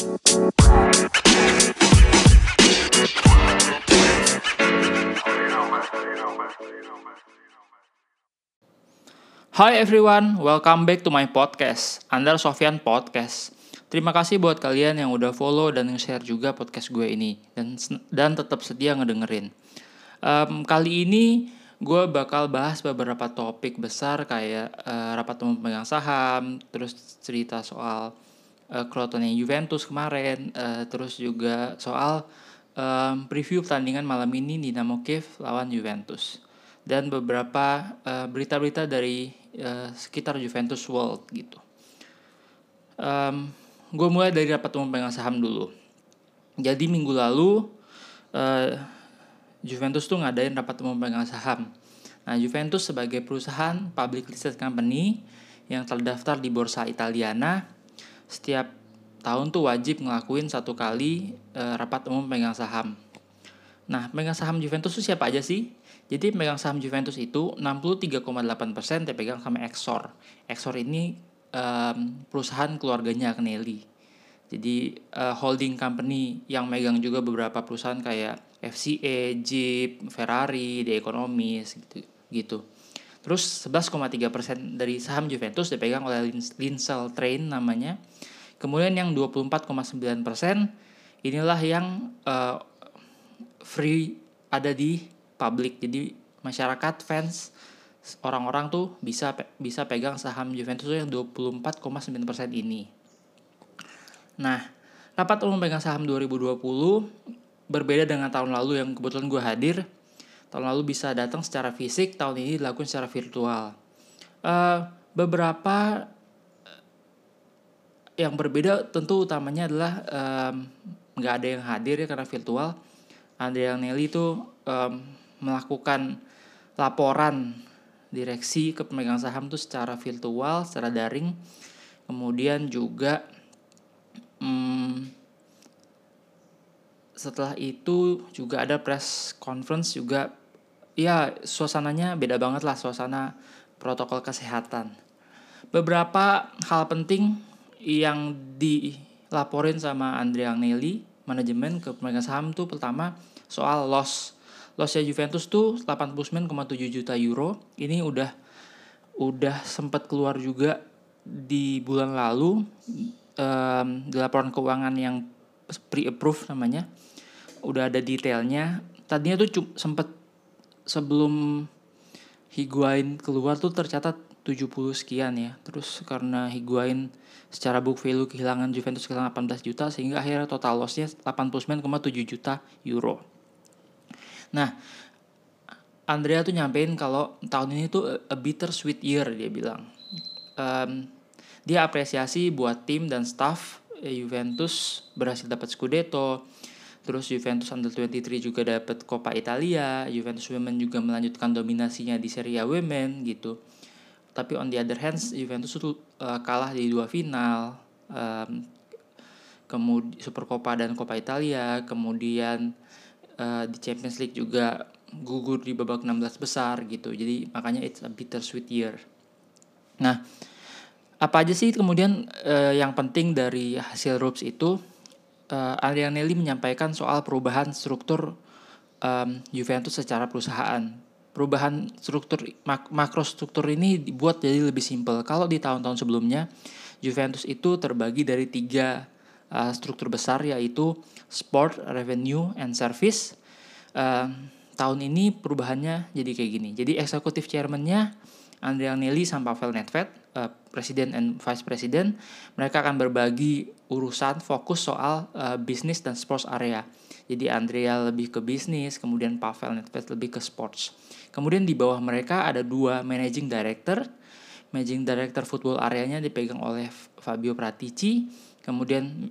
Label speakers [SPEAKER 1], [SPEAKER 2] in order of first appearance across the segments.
[SPEAKER 1] Hi everyone, welcome back to my podcast, Andar Sofyan Podcast. Terima kasih buat kalian yang udah follow dan share juga podcast gue ini dan dan tetap setia ngedengerin. Um, kali ini gue bakal bahas beberapa topik besar kayak uh, rapat umum pemegang saham, terus cerita soal uh, Juventus kemarin, uh, terus juga soal um, preview pertandingan malam ini Dinamo Kiev lawan Juventus dan beberapa berita-berita uh, dari uh, sekitar Juventus World gitu. Um, gue mulai dari rapat umum pemegang saham dulu. Jadi minggu lalu uh, Juventus tuh ngadain rapat umum pemegang saham. Nah Juventus sebagai perusahaan public listed company yang terdaftar di Borsa Italiana setiap tahun tuh wajib ngelakuin satu kali uh, rapat umum pemegang saham. Nah, pemegang saham Juventus itu siapa aja sih? Jadi pemegang saham Juventus itu 63,8% dipegang sama Exor. Exor ini um, perusahaan keluarganya Agnelli. Jadi uh, holding company yang megang juga beberapa perusahaan kayak FCA, Jeep, Ferrari, The Economist gitu. gitu. Terus 11,3% dari saham Juventus dipegang oleh Linsel Train namanya. Kemudian yang 24,9% inilah yang uh, free ada di publik jadi masyarakat fans orang-orang tuh bisa bisa pegang saham Juventus yang 24,9% ini. Nah, rapat umum pegang saham 2020 berbeda dengan tahun lalu yang kebetulan gue hadir. Tahun lalu bisa datang secara fisik, tahun ini dilakukan secara virtual. Uh, beberapa yang berbeda tentu utamanya adalah nggak um, ada yang hadir ya karena virtual. Andrea Nelly itu um, melakukan laporan direksi ke pemegang saham itu secara virtual, secara daring. Kemudian juga hmm, setelah itu juga ada press conference juga ya suasananya beda banget lah suasana protokol kesehatan. Beberapa hal penting yang dilaporin sama Andrea Agnelli manajemen ke pemegang saham tuh pertama soal loss lossnya Juventus tuh 89,7 juta euro. Ini udah udah sempat keluar juga di bulan lalu um, di laporan keuangan yang pre-approve namanya. Udah ada detailnya. Tadinya tuh sempat sebelum Higuain keluar tuh tercatat 70 sekian ya. Terus karena Higuain secara book value kehilangan Juventus kehilangan 18 juta sehingga akhirnya total lossnya 89,7 juta euro. Nah, Andrea tuh nyampein kalau tahun ini tuh a bitter sweet year dia bilang. Um, dia apresiasi buat tim dan staff eh, Juventus berhasil dapat Scudetto. Terus Juventus Under 23 juga dapat Coppa Italia, Juventus Women juga melanjutkan dominasinya di Serie A Women gitu. Tapi on the other hand, Juventus tuh uh, kalah di dua final. Um, kemudian Supercoppa dan Coppa Italia, kemudian uh, di Champions League juga gugur di babak 16 besar gitu. Jadi makanya it's a bittersweet year. Nah, apa aja sih kemudian uh, yang penting dari hasil RUPS itu? Uh, Arianelli menyampaikan soal perubahan struktur um, Juventus secara perusahaan. Perubahan struktur mak makrostruktur ini dibuat jadi lebih simpel. Kalau di tahun-tahun sebelumnya Juventus itu terbagi dari tiga uh, struktur besar yaitu sport, revenue, and service. Uh, tahun ini perubahannya jadi kayak gini. Jadi eksekutif chairman-nya Andrea Nelly sama Pavel Nedved, uh, presiden and vice president, mereka akan berbagi urusan fokus soal uh, bisnis dan sports area. Jadi Andrea lebih ke bisnis, kemudian Pavel Nedved lebih ke sports. Kemudian di bawah mereka ada dua managing director. Managing director football areanya dipegang oleh Fabio Pratici, kemudian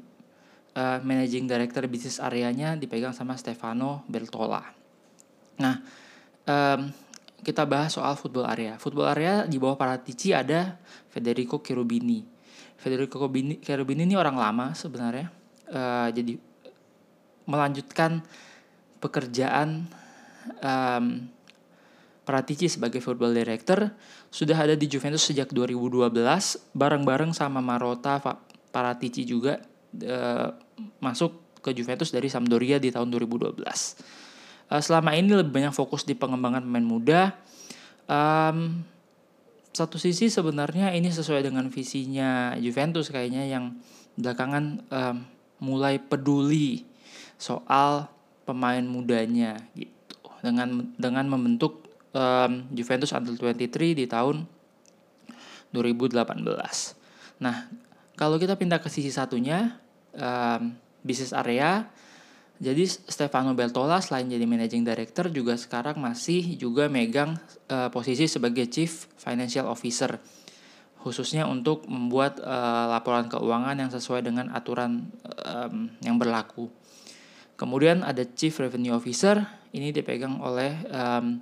[SPEAKER 1] uh, managing director bisnis areanya dipegang sama Stefano Bertola. Nah, um, kita bahas soal football area. Football area di bawah para Tici ada Federico Cherubini. Federico Cherubini ini orang lama sebenarnya. Uh, jadi melanjutkan pekerjaan um, Paratici sebagai football director sudah ada di Juventus sejak 2012 bareng-bareng sama Marotta Paratici juga uh, masuk ke Juventus dari Sampdoria di tahun 2012. Uh, selama ini lebih banyak fokus di pengembangan pemain muda. Um, satu sisi sebenarnya ini sesuai dengan visinya Juventus kayaknya yang belakangan um, mulai peduli soal pemain mudanya gitu dengan dengan membentuk um, Juventus Under 23 di tahun 2018. Nah, kalau kita pindah ke sisi satunya um, bisnis area jadi Stefano Bertola selain jadi managing director juga sekarang masih juga megang uh, posisi sebagai chief financial officer khususnya untuk membuat uh, laporan keuangan yang sesuai dengan aturan um, yang berlaku. Kemudian ada chief revenue officer ini dipegang oleh um,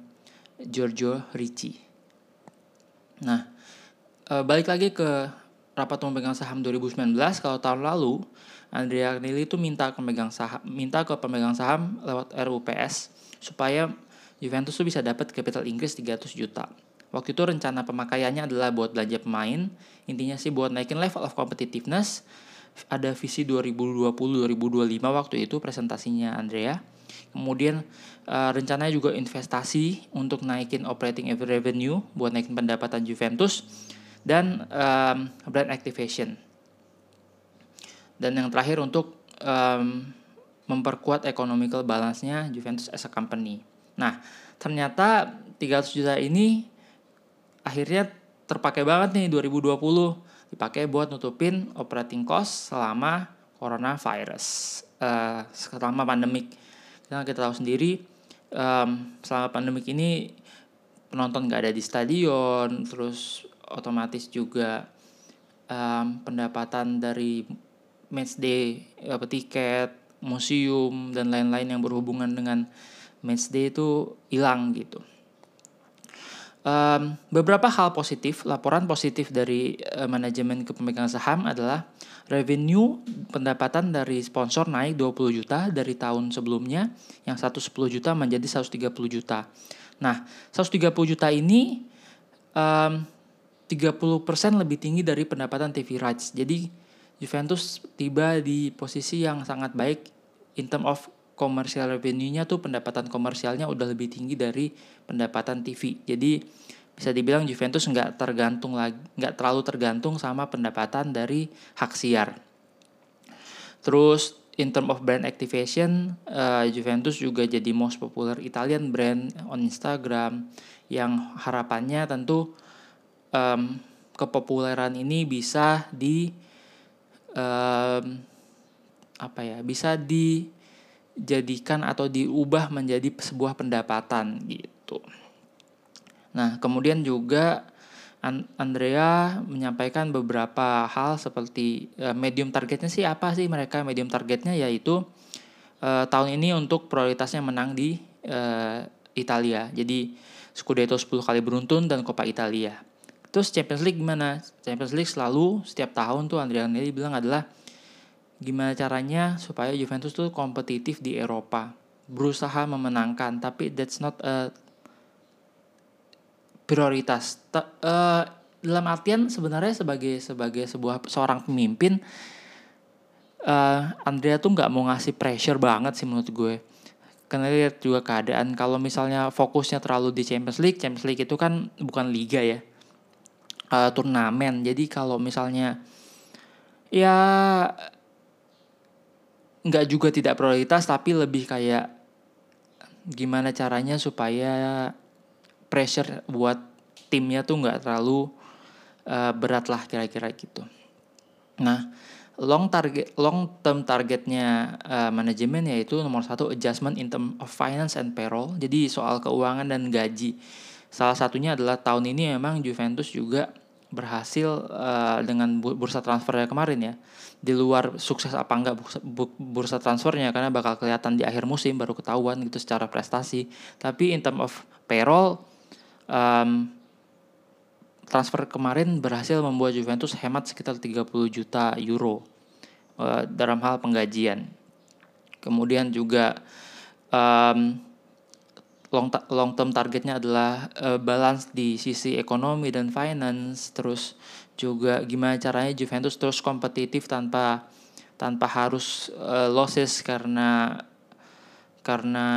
[SPEAKER 1] Giorgio Ricci. Nah, uh, balik lagi ke rapat pemegang saham 2019 kalau tahun lalu Andrea Agnelli itu minta ke pemegang saham minta ke pemegang saham lewat RUPS supaya Juventus tuh bisa dapat capital increase 300 juta. Waktu itu rencana pemakaiannya adalah buat belanja pemain, intinya sih buat naikin level of competitiveness. Ada visi 2020-2025 waktu itu presentasinya Andrea. Kemudian uh, rencananya juga investasi untuk naikin operating revenue buat naikin pendapatan Juventus dan um, brand activation dan yang terakhir untuk um, memperkuat economical balance-nya Juventus as a company. Nah, ternyata 300 juta ini akhirnya terpakai banget nih 2020 dipakai buat nutupin operating cost selama coronavirus uh, selama pandemik. Karena kita tahu sendiri um, selama pandemik ini penonton nggak ada di stadion, terus otomatis juga um, pendapatan dari match day apa tiket museum dan lain-lain yang berhubungan dengan match day itu hilang gitu. Um, beberapa hal positif laporan positif dari uh, manajemen kepemilikan saham adalah revenue pendapatan dari sponsor naik 20 juta dari tahun sebelumnya yang 110 juta menjadi 130 juta. Nah 130 juta ini um, 30% lebih tinggi dari pendapatan TV rights jadi Juventus tiba di posisi yang sangat baik in term of komersial revenue-nya tuh pendapatan komersialnya udah lebih tinggi dari pendapatan TV. Jadi bisa dibilang Juventus nggak tergantung lagi nggak terlalu tergantung sama pendapatan dari hak siar. Terus in term of brand activation, uh, Juventus juga jadi most popular Italian brand on Instagram yang harapannya tentu um, kepopuleran ini bisa di um, apa ya bisa dijadikan atau diubah menjadi sebuah pendapatan gitu. Nah kemudian juga Andrea menyampaikan beberapa hal seperti uh, medium targetnya sih apa sih mereka? Medium targetnya yaitu uh, tahun ini untuk prioritasnya menang di uh, Italia. Jadi Scudetto 10 kali beruntun dan Coppa Italia Terus Champions League gimana? Champions League selalu setiap tahun tuh Andrea Agnelli bilang adalah gimana caranya supaya Juventus tuh kompetitif di Eropa. Berusaha memenangkan, tapi that's not a prioritas. Ta uh, dalam artian sebenarnya sebagai sebagai sebuah seorang pemimpin uh, Andrea tuh nggak mau ngasih pressure banget sih menurut gue karena lihat juga keadaan kalau misalnya fokusnya terlalu di Champions League Champions League itu kan bukan liga ya uh, turnamen. Jadi kalau misalnya ya nggak juga tidak prioritas tapi lebih kayak gimana caranya supaya pressure buat timnya tuh nggak terlalu uh, berat lah kira-kira gitu. Nah, long target long term targetnya uh, manajemen yaitu nomor satu adjustment in term of finance and payroll. Jadi soal keuangan dan gaji Salah satunya adalah tahun ini memang Juventus juga berhasil uh, dengan bursa transfernya kemarin ya. Di luar sukses apa enggak bursa transfernya karena bakal kelihatan di akhir musim baru ketahuan gitu secara prestasi. Tapi in term of payroll um, transfer kemarin berhasil membuat Juventus hemat sekitar 30 juta euro uh, dalam hal penggajian. Kemudian juga um, long long term targetnya adalah uh, balance di sisi ekonomi dan finance terus juga gimana caranya Juventus terus kompetitif tanpa tanpa harus uh, losses karena karena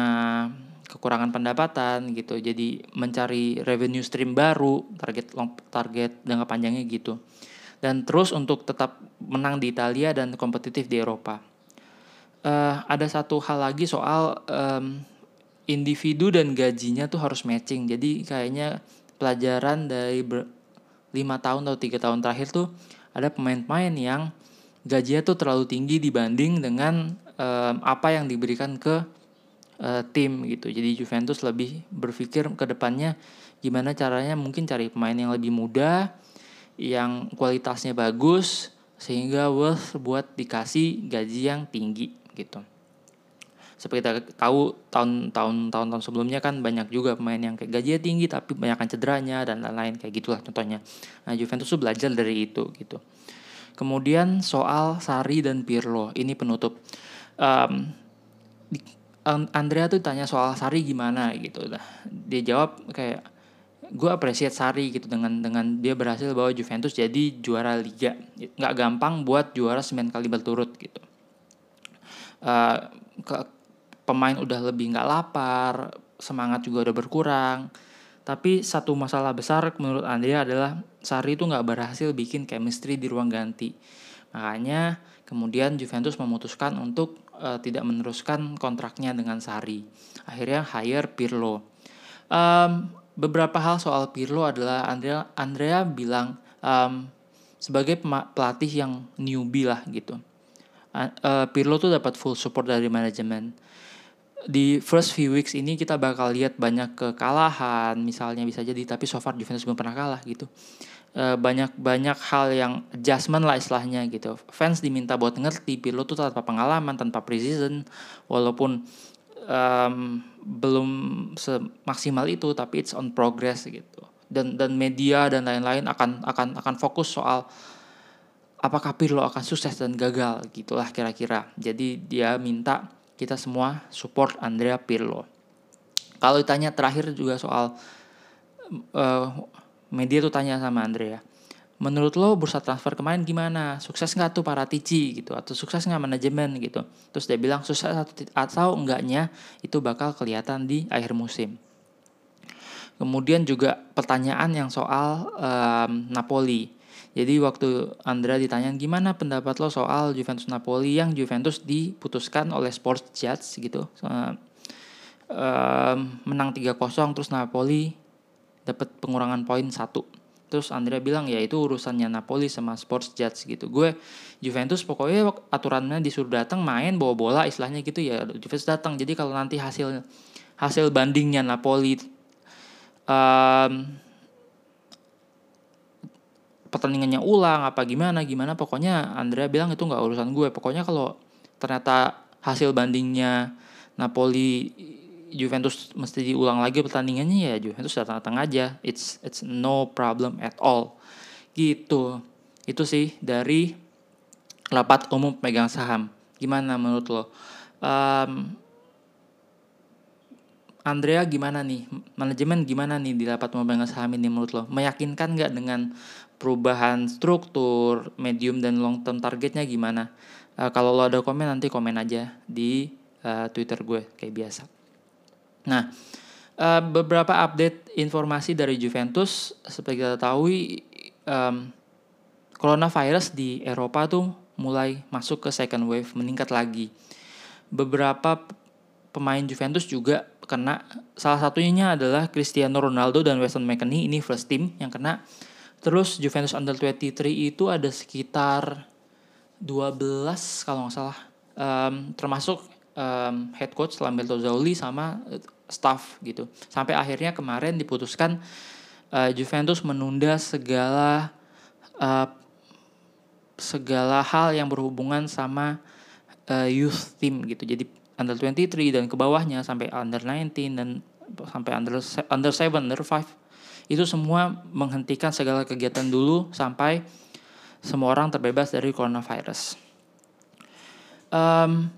[SPEAKER 1] kekurangan pendapatan gitu. Jadi mencari revenue stream baru target long target jangka panjangnya gitu. Dan terus untuk tetap menang di Italia dan kompetitif di Eropa. Uh, ada satu hal lagi soal um, individu dan gajinya tuh harus matching jadi kayaknya pelajaran dari lima tahun atau tiga tahun terakhir tuh ada pemain-pemain yang gajinya tuh terlalu tinggi dibanding dengan um, apa yang diberikan ke uh, tim gitu. Jadi Juventus lebih berpikir ke depannya gimana caranya mungkin cari pemain yang lebih muda, yang kualitasnya bagus sehingga worth buat dikasih gaji yang tinggi gitu. Seperti kita tahu tahun-tahun tahun-tahun sebelumnya kan banyak juga pemain yang kayak gajinya tinggi tapi banyak cederanya dan lain-lain kayak gitulah contohnya. Nah, Juventus tuh belajar dari itu gitu. Kemudian soal Sari dan Pirlo, ini penutup. Um, Andrea tuh tanya soal Sari gimana gitu lah dia jawab kayak gue appreciate Sari gitu dengan dengan dia berhasil bawa Juventus jadi juara liga nggak gampang buat juara 9 kali berturut gitu uh, ke, pemain udah lebih nggak lapar semangat juga udah berkurang tapi satu masalah besar menurut Andrea adalah Sari itu nggak berhasil bikin chemistry di ruang ganti makanya kemudian Juventus memutuskan untuk uh, tidak meneruskan kontraknya dengan Sari. Akhirnya hire Pirlo. Um, beberapa hal soal Pirlo adalah Andrea Andrea bilang um, sebagai pelatih yang newbie lah gitu. Uh, Pirlo tuh dapat full support dari manajemen. Di first few weeks ini kita bakal lihat banyak kekalahan, misalnya bisa jadi, tapi so far Juventus belum pernah kalah gitu. Eh, banyak banyak hal yang adjustment lah istilahnya gitu. Fans diminta buat ngerti Pirlo tuh tanpa pengalaman, tanpa preseason, walaupun um, belum semaksimal itu, tapi it's on progress gitu. Dan dan media dan lain-lain akan akan akan fokus soal apakah Pirlo akan sukses dan gagal gitulah kira-kira. Jadi dia minta kita semua support Andrea Pirlo. Kalau ditanya terakhir juga soal uh, media tuh tanya sama Andrea menurut lo bursa transfer kemarin gimana? Sukses nggak tuh para tici gitu? Atau sukses nggak manajemen gitu? Terus dia bilang sukses atau, atau enggaknya itu bakal kelihatan di akhir musim. Kemudian juga pertanyaan yang soal um, Napoli jadi waktu Andrea ditanya gimana pendapat lo soal Juventus Napoli yang Juventus diputuskan oleh Sports Judge gitu. Um, menang 3-0 terus Napoli dapat pengurangan poin satu. Terus Andrea bilang ya itu urusannya Napoli sama Sports Judge gitu. Gue Juventus pokoknya aturannya disuruh datang main bawa bola istilahnya gitu ya Juventus datang. Jadi kalau nanti hasil hasil bandingnya Napoli um, pertandingannya ulang apa gimana gimana pokoknya Andrea bilang itu nggak urusan gue. Pokoknya kalau ternyata hasil bandingnya Napoli Juventus mesti diulang lagi pertandingannya ya Juventus datang-datang aja. It's it's no problem at all. Gitu. Itu sih dari rapat umum pemegang saham. Gimana menurut lo? Um, Andrea gimana nih? Manajemen gimana nih di rapat pemegang saham ini menurut lo? Meyakinkan nggak dengan perubahan struktur medium dan long term targetnya gimana uh, kalau lo ada komen nanti komen aja di uh, Twitter gue kayak biasa Nah, uh, beberapa update informasi dari Juventus seperti kita tahu um, coronavirus di Eropa tuh mulai masuk ke second wave meningkat lagi. Beberapa pemain Juventus juga kena salah satunya adalah Cristiano Ronaldo dan Weston McKennie ini first team yang kena. Terus Juventus Under 23 itu ada sekitar 12 kalau nggak salah um, termasuk um, head coach Lamberto Zauli sama uh, staff gitu. Sampai akhirnya kemarin diputuskan uh, Juventus menunda segala uh, segala hal yang berhubungan sama uh, youth team gitu. Jadi under 23 dan ke bawahnya sampai under 19 dan sampai under under 7, under 5 itu semua menghentikan segala kegiatan dulu sampai semua orang terbebas dari coronavirus. Um,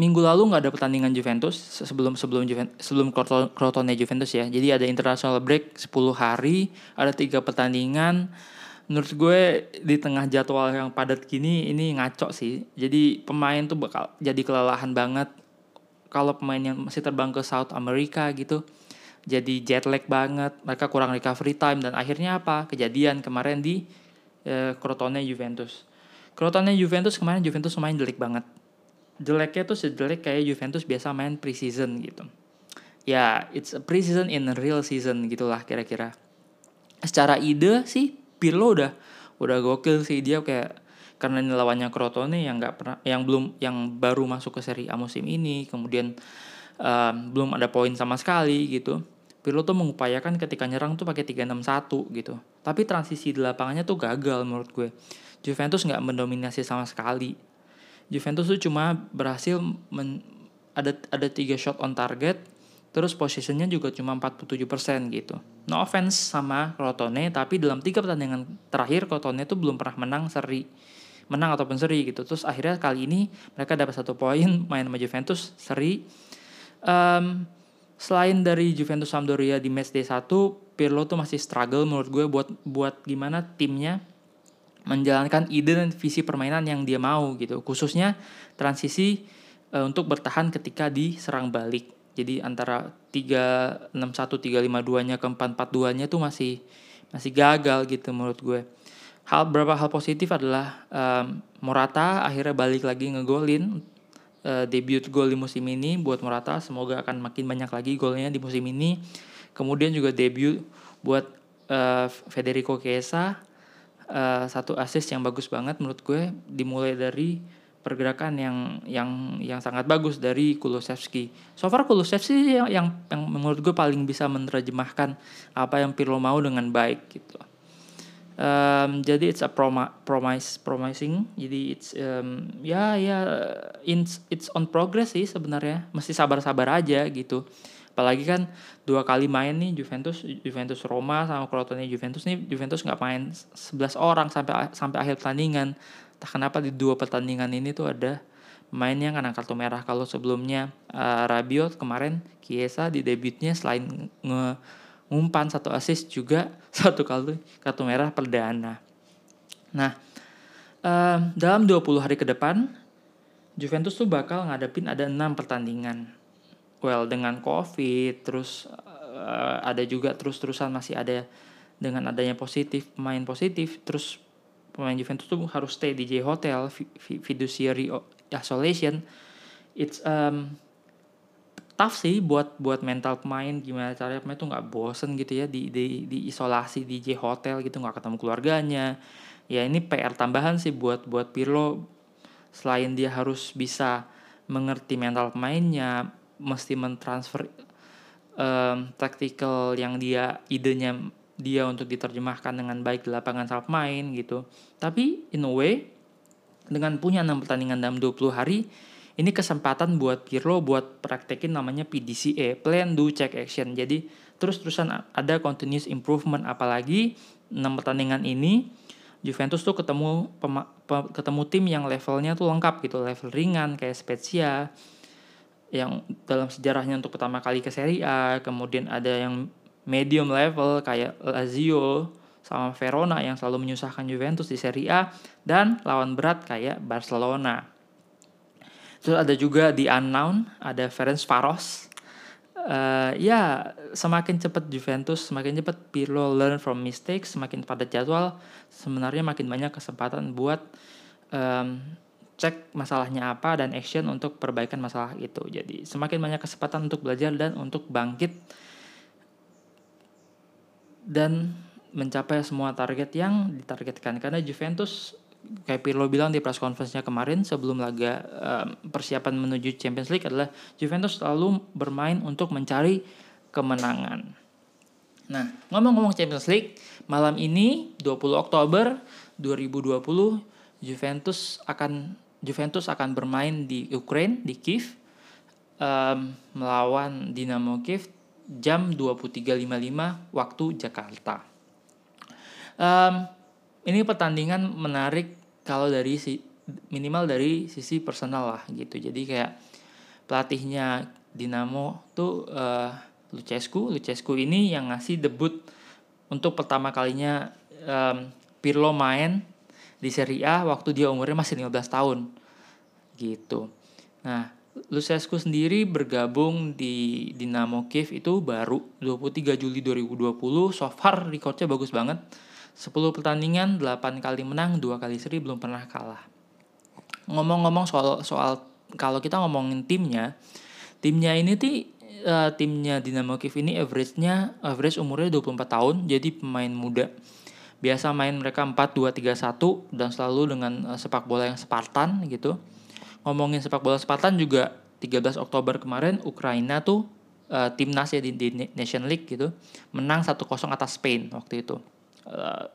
[SPEAKER 1] minggu lalu nggak ada pertandingan Juventus sebelum sebelum Juventus, sebelum Crotone Juventus ya. Jadi ada international break 10 hari, ada tiga pertandingan. menurut gue di tengah jadwal yang padat gini ini ngaco sih. Jadi pemain tuh bakal jadi kelelahan banget kalau pemain yang masih terbang ke South America gitu. Jadi jet lag banget, mereka kurang recovery time dan akhirnya apa? Kejadian kemarin di eh, Crotone Juventus. Crotone Juventus kemarin Juventus main jelek banget. Jeleknya tuh sejelek kayak Juventus biasa main preseason gitu. Ya, it's a preseason in a real season gitulah kira-kira. Secara ide sih Pirlo udah udah gokil sih dia kayak karena ini lawannya Crotone yang nggak pernah yang belum yang baru masuk ke seri A musim ini kemudian um, belum ada poin sama sekali gitu Pirlo tuh mengupayakan ketika nyerang tuh pakai 361 gitu tapi transisi di lapangannya tuh gagal menurut gue Juventus nggak mendominasi sama sekali Juventus tuh cuma berhasil men, ada ada tiga shot on target Terus posisinya juga cuma 47% gitu. No offense sama Crotone, tapi dalam tiga pertandingan terakhir Crotone itu belum pernah menang seri. Menang ataupun seri gitu. Terus akhirnya kali ini mereka dapat satu poin main sama Juventus seri. Um, selain dari Juventus Sampdoria di match day 1, Pirlo tuh masih struggle menurut gue buat buat gimana timnya menjalankan ide dan visi permainan yang dia mau gitu. Khususnya transisi uh, untuk bertahan ketika diserang balik jadi antara 361 352-nya ke 442-nya tuh masih masih gagal gitu menurut gue. Hal beberapa hal positif adalah um, Morata akhirnya balik lagi ngegolin uh, debut gol di musim ini buat Morata semoga akan makin banyak lagi golnya di musim ini. Kemudian juga debut buat uh, Federico Chiesa uh, satu assist yang bagus banget menurut gue dimulai dari pergerakan yang yang yang sangat bagus dari Kulusevski. So far Kulusevski yang, yang yang menurut gue paling bisa menerjemahkan apa yang Pirlo mau dengan baik gitu. Um, jadi it's a prom promise promising. Jadi it's um, ya ya it's, it's on progress sih sebenarnya. Mesti sabar-sabar aja gitu. Apalagi kan dua kali main nih Juventus Juventus Roma sama Crotone Juventus nih Juventus nggak main 11 orang sampai sampai akhir pertandingan entah kenapa di dua pertandingan ini tuh ada main yang kena kartu merah kalau sebelumnya uh, Rabiot kemarin Kiesa di debutnya selain nge ngumpan satu assist juga satu kali kartu merah perdana. Nah, uh, dalam 20 hari ke depan Juventus tuh bakal ngadepin ada enam pertandingan. Well, dengan Covid, terus uh, ada juga terus-terusan masih ada dengan adanya positif, pemain positif, terus pemain Juventus tuh harus stay di J Hotel fiduciary isolation it's um, tough sih buat buat mental pemain gimana caranya pemain tuh nggak bosen gitu ya di, di di isolasi di J Hotel gitu nggak ketemu keluarganya ya ini PR tambahan sih buat buat Pirlo selain dia harus bisa mengerti mental pemainnya mesti mentransfer um, tactical yang dia idenya dia untuk diterjemahkan dengan baik di lapangan saat main gitu. Tapi in a way dengan punya 6 pertandingan dalam 20 hari ini kesempatan buat Pirlo buat praktekin namanya PDCA, plan do check action. Jadi terus-terusan ada continuous improvement apalagi 6 pertandingan ini Juventus tuh ketemu ketemu tim yang levelnya tuh lengkap gitu, level ringan kayak Spezia yang dalam sejarahnya untuk pertama kali ke Serie A, kemudian ada yang medium level kayak Lazio sama Verona yang selalu menyusahkan Juventus di Serie A dan lawan berat kayak Barcelona. Terus ada juga di unknown ada Ferenc Varos. Uh, ya semakin cepat Juventus, semakin cepat Pirlo learn from mistakes, semakin padat jadwal, sebenarnya makin banyak kesempatan buat um, cek masalahnya apa dan action untuk perbaikan masalah itu. Jadi semakin banyak kesempatan untuk belajar dan untuk bangkit dan mencapai semua target yang ditargetkan karena Juventus kayak Pirlo bilang di press conference-nya kemarin sebelum laga um, persiapan menuju Champions League adalah Juventus selalu bermain untuk mencari kemenangan. Nah, ngomong-ngomong Champions League, malam ini 20 Oktober 2020 Juventus akan Juventus akan bermain di Ukraine di Kiev um, melawan Dinamo Kiev jam 23.55 waktu Jakarta. Um, ini pertandingan menarik kalau dari si minimal dari sisi personal lah gitu. Jadi kayak pelatihnya Dinamo tuh uh, Lucescu, Lucescu ini yang ngasih debut untuk pertama kalinya um, Pirlo main di Serie A waktu dia umurnya masih 15 tahun. Gitu. Nah, Lucescu sendiri bergabung di Dinamo Kiev itu baru 23 Juli 2020. So far recordnya bagus banget. 10 pertandingan, 8 kali menang, 2 kali seri, belum pernah kalah. Ngomong-ngomong soal soal kalau kita ngomongin timnya, timnya ini tuh uh, timnya Dinamo Kiev ini average-nya average umurnya 24 tahun, jadi pemain muda. Biasa main mereka 4 2 3 1 dan selalu dengan uh, sepak bola yang Spartan gitu ngomongin sepak bola Spartan juga 13 Oktober kemarin Ukraina tuh uh, timnas ya di, di Nation League gitu menang 1-0 atas Spain waktu itu. Uh,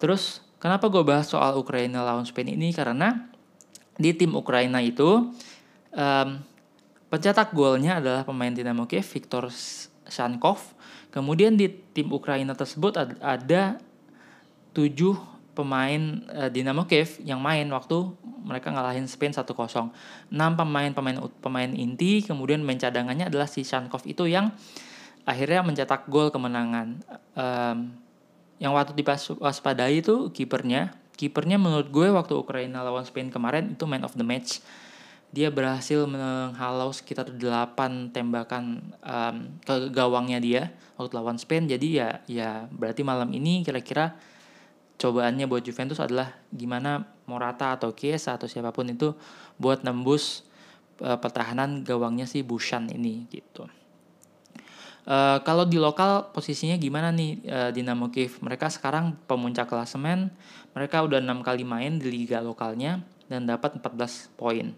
[SPEAKER 1] terus kenapa gue bahas soal Ukraina lawan Spain ini karena di tim Ukraina itu um, pencetak golnya adalah pemain Dinamo Kiev Viktor Shankov. Kemudian di tim Ukraina tersebut ada, ada tujuh pemain uh, Dinamo Kiev yang main waktu mereka ngalahin Spain 1-0. 6 pemain pemain pemain inti, kemudian main cadangannya adalah si Shankov itu yang akhirnya mencetak gol kemenangan. Um, yang waktu dipaspadai itu kipernya. Kipernya menurut gue waktu Ukraina lawan Spain kemarin itu man of the match. Dia berhasil menghalau sekitar 8 tembakan um, ke gawangnya dia waktu lawan Spain. Jadi ya ya berarti malam ini kira-kira cobaannya buat Juventus adalah gimana Morata atau Chiesa atau siapa pun itu buat nembus uh, pertahanan gawangnya si Bushan ini gitu. Uh, kalau di lokal posisinya gimana nih uh, Dinamo Kiev? Mereka sekarang pemuncak klasemen, mereka udah enam kali main di liga lokalnya dan dapat 14 poin.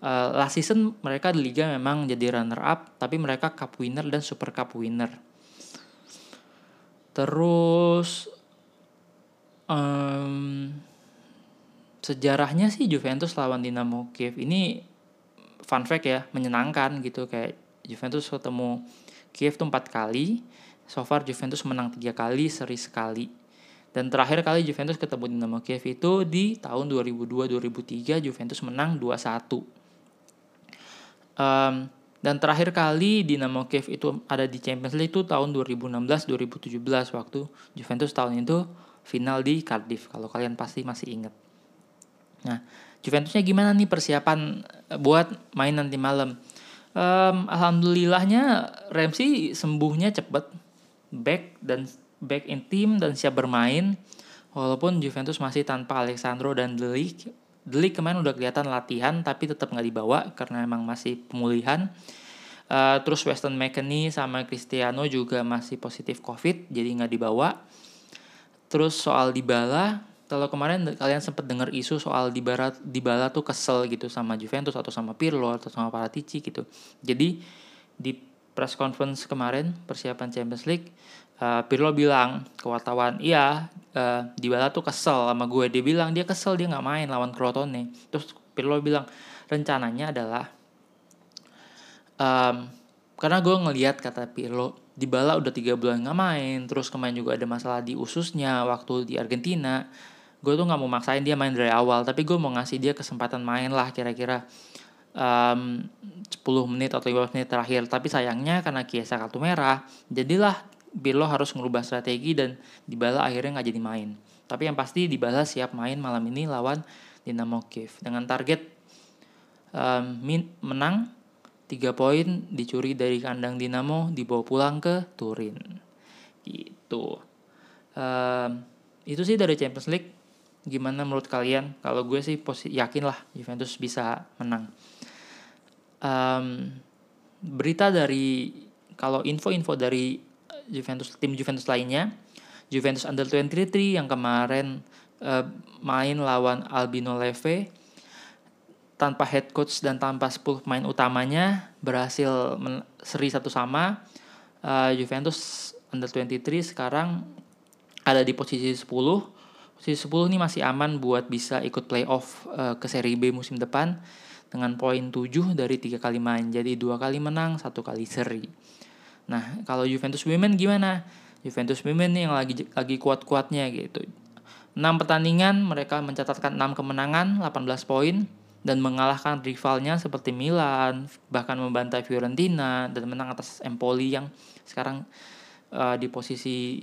[SPEAKER 1] Uh, last season mereka di liga memang jadi runner up, tapi mereka cup winner dan super cup winner. Terus um, sejarahnya sih Juventus lawan Dinamo Kiev ini fun fact ya menyenangkan gitu kayak Juventus ketemu Kiev tuh empat kali so far Juventus menang tiga kali seri sekali. Dan terakhir kali Juventus ketemu Dinamo Kiev itu di tahun 2002-2003 Juventus menang 2-1 um, dan terakhir kali Dinamo Kiev itu ada di Champions League itu tahun 2016-2017 waktu Juventus tahun itu final di Cardiff kalau kalian pasti masih ingat. Nah, Juventusnya gimana nih persiapan buat main nanti malam? Um, Alhamdulillahnya Ramsey sembuhnya cepet, back dan back in team dan siap bermain. Walaupun Juventus masih tanpa Alexandro dan Delik, Delik kemarin udah kelihatan latihan tapi tetap nggak dibawa karena emang masih pemulihan. Uh, terus Weston McKennie sama Cristiano juga masih positif COVID jadi nggak dibawa. Terus soal Dybala kalau kemarin kalian sempat dengar isu soal di barat di Dybala tuh kesel gitu sama Juventus atau sama Pirlo atau sama Paratici gitu. Jadi di press conference kemarin persiapan Champions League uh, Pirlo bilang ke wartawan, "Iya, uh, Dybala tuh kesel sama gue." Dia bilang dia kesel dia nggak main lawan Crotone. Terus Pirlo bilang rencananya adalah um, karena gue ngelihat kata Pirlo Dybala udah tiga bulan nggak main, terus kemarin juga ada masalah di ususnya waktu di Argentina gue tuh nggak mau maksain dia main dari awal tapi gue mau ngasih dia kesempatan main lah kira-kira um, 10 menit atau 15 menit terakhir. Tapi sayangnya karena Kiesa kartu merah jadilah Pirlo harus merubah strategi dan Dybala akhirnya nggak jadi main. Tapi yang pasti Dybala siap main malam ini lawan Dinamo Kiev. Dengan target um, menang 3 poin dicuri dari kandang Dinamo dibawa pulang ke Turin. Gitu. Um, itu sih dari Champions League Gimana menurut kalian? Kalau gue sih yakin lah Juventus bisa menang. Um, berita dari kalau info-info dari Juventus tim Juventus lainnya, Juventus Under 23 yang kemarin uh, main lawan Albino Leve tanpa head coach dan tanpa 10 pemain utamanya berhasil seri satu sama. Uh, Juventus Under 23 sekarang ada di posisi 10 Posisi 10 ini masih aman buat bisa ikut playoff uh, ke seri B musim depan dengan poin 7 dari tiga kali main. Jadi dua kali menang, satu kali seri. Nah, kalau Juventus Women gimana? Juventus Women nih yang lagi lagi kuat-kuatnya gitu. 6 pertandingan mereka mencatatkan 6 kemenangan, 18 poin dan mengalahkan rivalnya seperti Milan, bahkan membantai Fiorentina dan menang atas Empoli yang sekarang uh, di posisi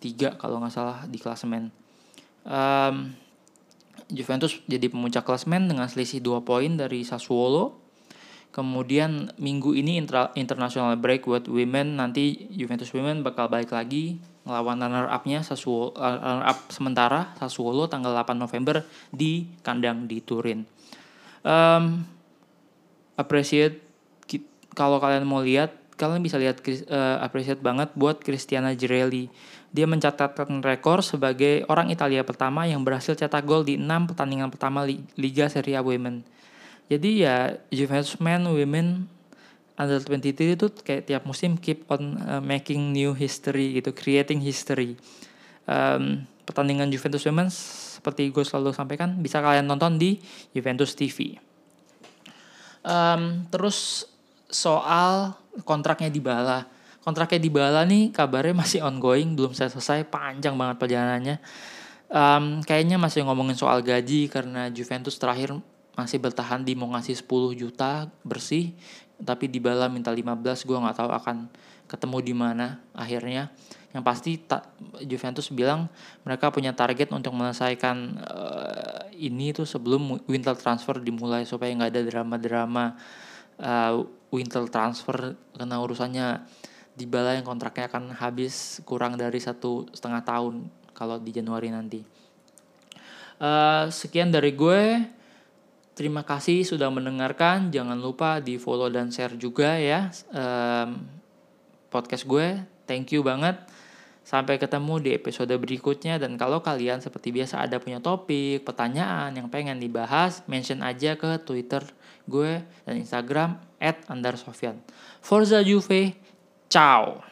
[SPEAKER 1] 3 kalau nggak salah di klasemen. Um, Juventus jadi pemuncak klasmen dengan selisih 2 poin dari Sassuolo. Kemudian minggu ini intra, international break buat women nanti Juventus women bakal balik lagi melawan runner up-nya Sassuolo uh, runner up sementara Sassuolo tanggal 8 November di kandang di Turin. Um, appreciate kalau kalian mau lihat kalian bisa lihat uh, appreciate banget buat Cristiana Girelli dia mencatatkan rekor sebagai orang Italia pertama yang berhasil cetak gol di enam pertandingan pertama Liga Serie A Women. Jadi ya Juventus Men Women Under 23 itu kayak tiap musim keep on uh, making new history gitu, creating history. Um, pertandingan Juventus Women seperti gue selalu sampaikan bisa kalian nonton di Juventus TV. Um, terus soal kontraknya di Bala kontraknya di Bala nih kabarnya masih ongoing belum selesai panjang banget perjalanannya. Um, kayaknya masih ngomongin soal gaji karena Juventus terakhir masih bertahan di mau ngasih 10 juta bersih tapi di Bala minta 15 gue nggak tahu akan ketemu di mana akhirnya. Yang pasti tak Juventus bilang mereka punya target untuk menyelesaikan uh, ini tuh sebelum winter transfer dimulai supaya nggak ada drama-drama uh, winter transfer karena urusannya Dybala yang kontraknya akan habis kurang dari satu setengah tahun kalau di Januari nanti. Uh, sekian dari gue. Terima kasih sudah mendengarkan. Jangan lupa di follow dan share juga ya um, podcast gue. Thank you banget. Sampai ketemu di episode berikutnya dan kalau kalian seperti biasa ada punya topik, pertanyaan yang pengen dibahas, mention aja ke Twitter gue dan Instagram @andarsofian. Forza Juve Ciao